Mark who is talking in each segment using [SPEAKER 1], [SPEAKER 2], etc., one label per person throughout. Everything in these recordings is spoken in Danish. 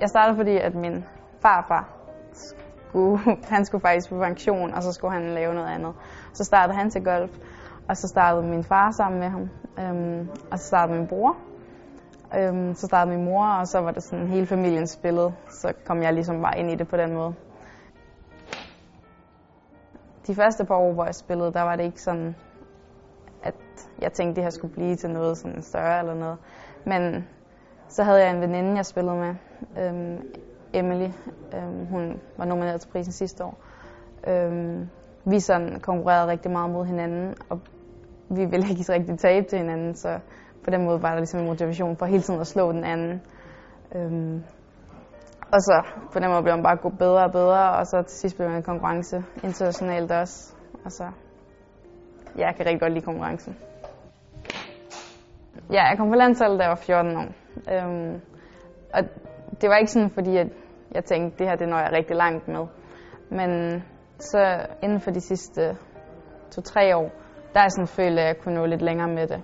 [SPEAKER 1] Jeg startede, fordi at min farfar skulle, han skulle faktisk på pension, og så skulle han lave noget andet. Så startede han til golf, og så startede min far sammen med ham, øhm, og så startede min bror. Øhm, så startede min mor, og så var det sådan hele familien spillet. Så kom jeg ligesom bare ind i det på den måde. De første par år, hvor jeg spillede, der var det ikke sådan, at jeg tænkte, det her skulle blive til noget sådan større eller noget. Men så havde jeg en veninde, jeg spillede med, øhm, Emily. Øhm, hun var nomineret til prisen sidste år. Øhm, vi sådan konkurrerede rigtig meget mod hinanden, og vi ville ikke rigtig tabe til hinanden, så på den måde var der ligesom en motivation for hele tiden at slå den anden. Øhm, og så på den måde blev man bare god bedre og bedre, og så til sidst blev man en konkurrence internationalt også. Og så, ja, jeg kan rigtig godt lide konkurrencen. Ja, jeg kom på landsholdet, da jeg var 14 år. Øhm, og det var ikke sådan, fordi at jeg tænkte, det her det når jeg rigtig langt med. Men så inden for de sidste to-tre år, der er sådan følt, at jeg kunne nå lidt længere med det.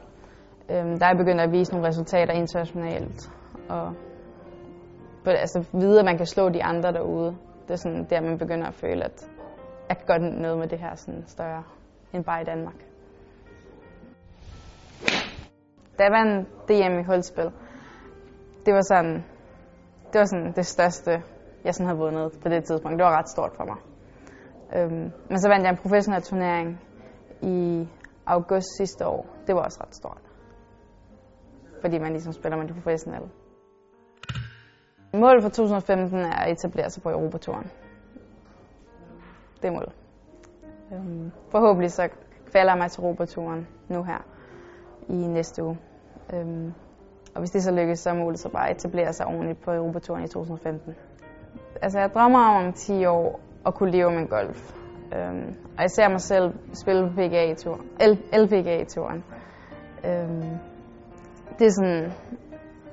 [SPEAKER 1] Øhm, der er jeg begyndt at vise nogle resultater internationalt, og altså vide, at man kan slå de andre derude. Det er sådan der, man begynder at føle, at jeg kan godt noget med det her sådan større end bare i Danmark. Der var en DM i holdspil, det var sådan, det var sådan det største, jeg sådan havde vundet på det tidspunkt. Det var ret stort for mig. Øhm, men så vandt jeg en professionel turnering i august sidste år. Det var også ret stort. Fordi man ligesom spiller med de professionelle. Målet for 2015 er at etablere sig på Europaturen. Det er målet. Øhm, forhåbentlig så falder jeg mig til Europaturen nu her i næste uge. Øhm, og hvis det så lykkes, så er målet så bare at etablere sig ordentligt på Europaturen i 2015. Altså jeg drømmer om om 10 år at kunne leve med golf. Øhm, og jeg ser mig selv spille på PGA-turen, LPGA-turen. Øhm, det er sådan,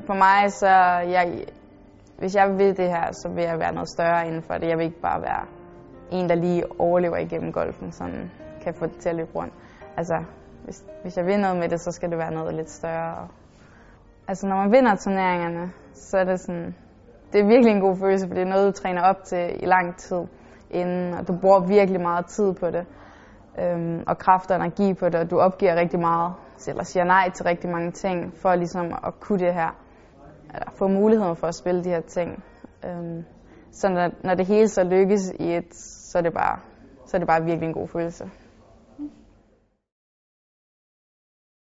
[SPEAKER 1] for mig så, jeg, hvis jeg vil det her, så vil jeg være noget større inden for det. Jeg vil ikke bare være en, der lige overlever igennem golfen, sådan kan få det til at løbe rundt. Altså, hvis, hvis jeg vil noget med det, så skal det være noget lidt større. Altså, når man vinder turneringerne, så er det sådan, det er virkelig en god følelse, for det er noget, du træner op til i lang tid inden, og du bruger virkelig meget tid på det, øhm, og kraft og energi på det, og du opgiver rigtig meget, eller siger nej til rigtig mange ting, for ligesom at kunne det her, eller få muligheden for at spille de her ting. Øhm, så når, når det hele så lykkes i et, så er det bare, så er det bare virkelig en god følelse.